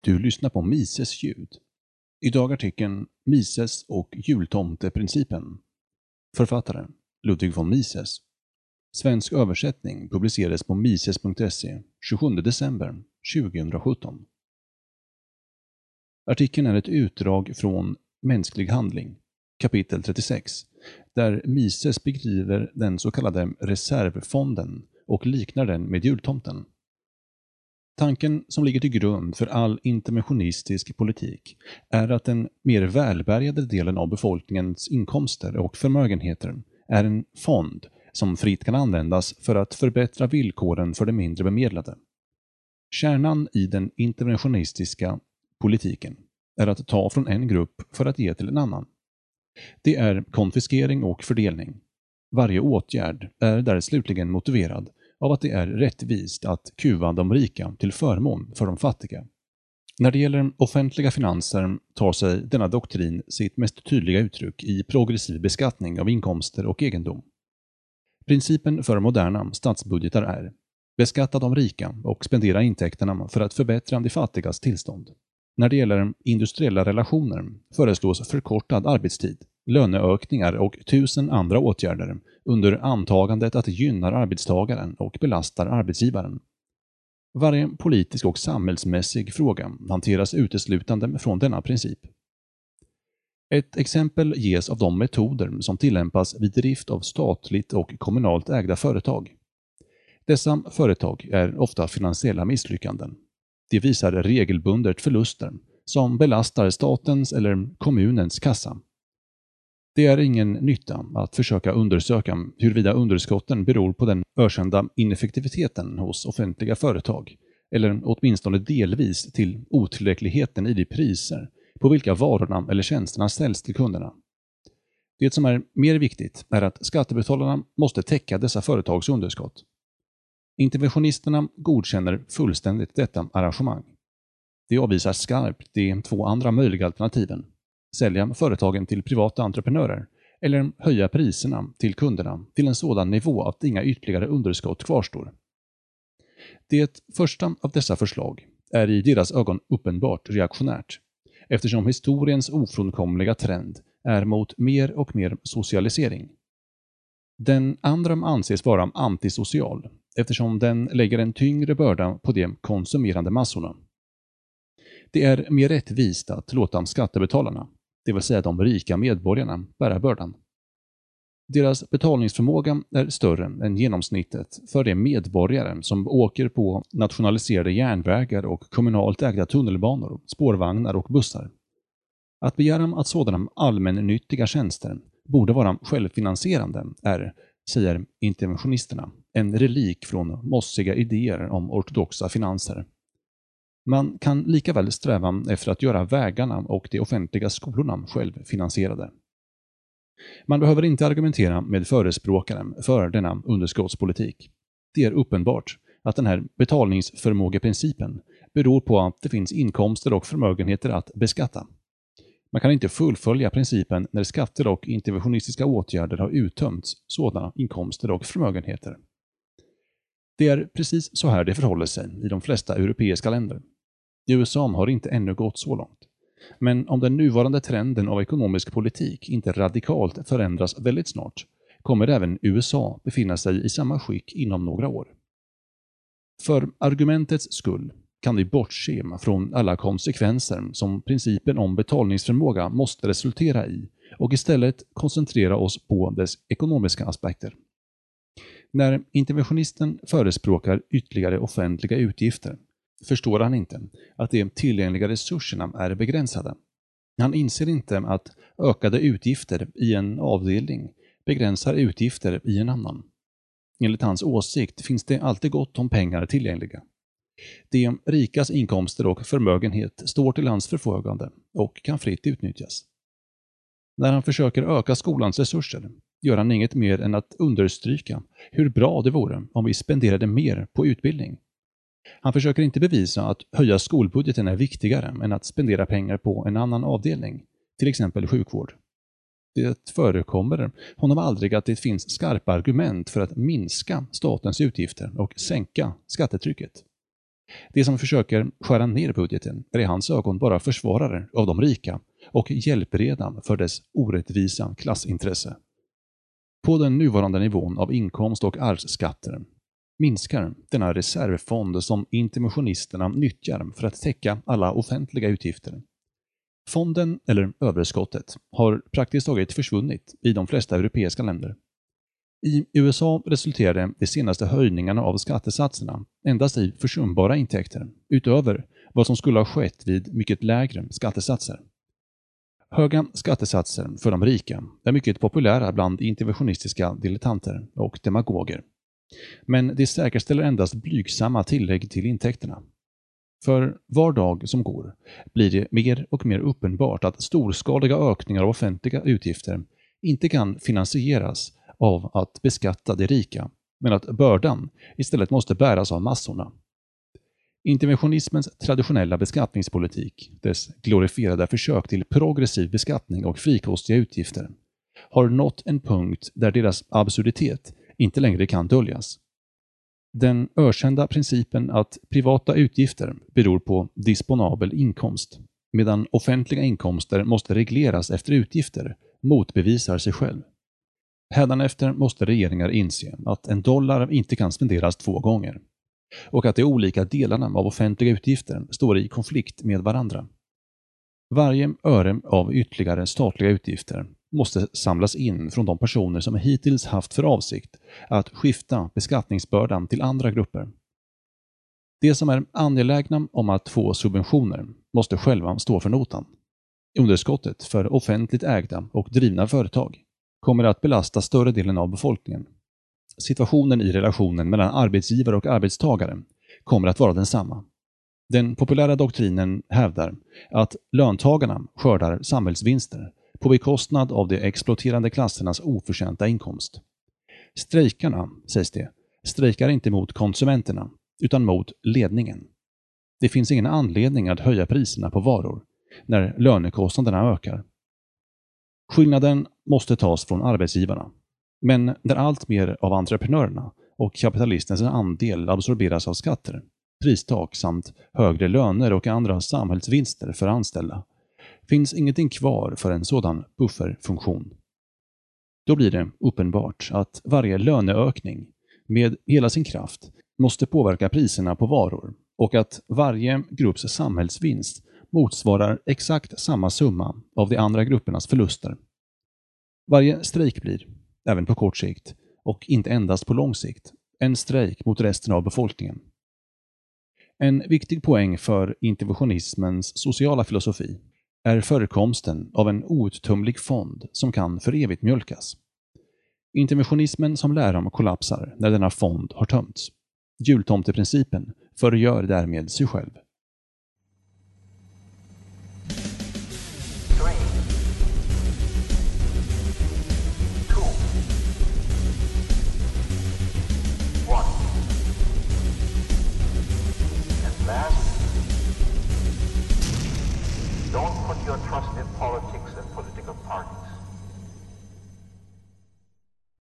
Du lyssnar på Mises ljud. Idag artikeln Mises och jultomteprincipen. Författare Ludwig von Mises. Svensk översättning publicerades på mises.se 27 december 2017. Artikeln är ett utdrag från Mänsklig handling, kapitel 36, där Mises beskriver den så kallade reservfonden och liknar den med jultomten. Tanken som ligger till grund för all interventionistisk politik är att den mer välbärgade delen av befolkningens inkomster och förmögenheter är en fond som fritt kan användas för att förbättra villkoren för de mindre bemedlade. Kärnan i den interventionistiska politiken är att ta från en grupp för att ge till en annan. Det är konfiskering och fördelning. Varje åtgärd är där slutligen motiverad av att det är rättvist att kuva de rika till förmån för de fattiga. När det gäller offentliga finanser tar sig denna doktrin sitt mest tydliga uttryck i progressiv beskattning av inkomster och egendom. Principen för moderna statsbudgetar är beskatta de rika och spendera intäkterna för att förbättra de fattigas tillstånd. När det gäller industriella relationer föreslås förkortad arbetstid, löneökningar och tusen andra åtgärder under antagandet att det gynnar arbetstagaren och belastar arbetsgivaren. Varje politisk och samhällsmässig fråga hanteras uteslutande från denna princip. Ett exempel ges av de metoder som tillämpas vid drift av statligt och kommunalt ägda företag. Dessa företag är ofta finansiella misslyckanden. De visar regelbundet förluster som belastar statens eller kommunens kassa. Det är ingen nytta att försöka undersöka huruvida underskotten beror på den ökända ineffektiviteten hos offentliga företag, eller åtminstone delvis till otillräckligheten i de priser på vilka varorna eller tjänsterna säljs till kunderna. Det som är mer viktigt är att skattebetalarna måste täcka dessa företags underskott. Interventionisterna godkänner fullständigt detta arrangemang. De avvisar skarpt de två andra möjliga alternativen. Sälja företagen till privata entreprenörer eller höja priserna till kunderna till en sådan nivå att inga ytterligare underskott kvarstår. Det första av dessa förslag är i deras ögon uppenbart reaktionärt, eftersom historiens ofrånkomliga trend är mot mer och mer socialisering. Den andra anses vara antisocial, eftersom den lägger en tyngre börda på de konsumerande massorna. Det är mer rättvist att låta skattebetalarna, det vill säga de rika medborgarna, bära bördan. Deras betalningsförmåga är större än genomsnittet för de medborgare som åker på nationaliserade järnvägar och kommunalt ägda tunnelbanor, spårvagnar och bussar. Att begära att sådana allmännyttiga tjänster borde vara självfinansierande är, säger interventionisterna, en relik från mossiga idéer om ortodoxa finanser. Man kan lika väl sträva efter att göra vägarna och de offentliga skolorna självfinansierade. Man behöver inte argumentera med förespråkaren för denna underskottspolitik. Det är uppenbart att den här betalningsförmågeprincipen beror på att det finns inkomster och förmögenheter att beskatta. Man kan inte fullfölja principen när skatter och interventionistiska åtgärder har uttömts sådana inkomster och förmögenheter. Det är precis så här det förhåller sig i de flesta europeiska länder. I USA har inte ännu gått så långt. Men om den nuvarande trenden av ekonomisk politik inte radikalt förändras väldigt snart kommer även USA befinna sig i samma skick inom några år. För argumentets skull kan vi bortse från alla konsekvenser som principen om betalningsförmåga måste resultera i och istället koncentrera oss på dess ekonomiska aspekter. När interventionisten förespråkar ytterligare offentliga utgifter förstår han inte att de tillgängliga resurserna är begränsade. Han inser inte att ökade utgifter i en avdelning begränsar utgifter i en annan. Enligt hans åsikt finns det alltid gott om pengar tillgängliga. De rikas inkomster och förmögenhet står till hans förfogande och kan fritt utnyttjas. När han försöker öka skolans resurser gör han inget mer än att understryka hur bra det vore om vi spenderade mer på utbildning. Han försöker inte bevisa att höja skolbudgeten är viktigare än att spendera pengar på en annan avdelning, till exempel sjukvård. Det förekommer honom aldrig att det finns skarpa argument för att minska statens utgifter och sänka skattetrycket. De som försöker skära ner budgeten är i hans ögon bara försvarare av de rika och hjälpreda för dess orättvisa klassintresse. På den nuvarande nivån av inkomst och arvsskatter minskar denna reservfond som interventionisterna nyttjar för att täcka alla offentliga utgifter. Fonden, eller överskottet, har praktiskt taget försvunnit i de flesta europeiska länder. I USA resulterade de senaste höjningarna av skattesatserna endast i försumbara intäkter, utöver vad som skulle ha skett vid mycket lägre skattesatser. Höga skattesatser för de rika är mycket populära bland interventionistiska dilettanter och demagoger. Men det säkerställer endast blygsamma tillägg till intäkterna. För var dag som går blir det mer och mer uppenbart att storskaliga ökningar av offentliga utgifter inte kan finansieras av att beskatta de rika, men att bördan istället måste bäras av massorna. Interventionismens traditionella beskattningspolitik, dess glorifierade försök till progressiv beskattning och frikostiga utgifter, har nått en punkt där deras absurditet inte längre kan döljas. Den ökända principen att privata utgifter beror på disponabel inkomst, medan offentliga inkomster måste regleras efter utgifter, motbevisar sig själv. Hädanefter måste regeringar inse att en dollar inte kan spenderas två gånger och att de olika delarna av offentliga utgifter står i konflikt med varandra. Varje öre av ytterligare statliga utgifter måste samlas in från de personer som hittills haft för avsikt att skifta beskattningsbördan till andra grupper. De som är angelägna om att få subventioner måste själva stå för notan. Underskottet för offentligt ägda och drivna företag kommer att belasta större delen av befolkningen. Situationen i relationen mellan arbetsgivare och arbetstagare kommer att vara densamma. Den populära doktrinen hävdar att löntagarna skördar samhällsvinster på bekostnad av de exploaterande klassernas oförtjänta inkomst. Strejkarna, sägs det, strejkar inte mot konsumenterna, utan mot ledningen. Det finns ingen anledning att höja priserna på varor när lönekostnaderna ökar. Skillnaden måste tas från arbetsgivarna. Men där allt mer av entreprenörerna och kapitalistens andel absorberas av skatter, pristak samt högre löner och andra samhällsvinster för anställda, finns ingenting kvar för en sådan bufferfunktion. Då blir det uppenbart att varje löneökning med hela sin kraft måste påverka priserna på varor och att varje grupps samhällsvinst motsvarar exakt samma summa av de andra gruppernas förluster. Varje strejk blir, även på kort sikt, och inte endast på lång sikt, en strejk mot resten av befolkningen. En viktig poäng för interventionismens sociala filosofi är förekomsten av en outtömlig fond som kan för evigt mjölkas. Interventionismen som lära om kollapsar när denna fond har tömts. Jultomteprincipen förgör därmed sig själv.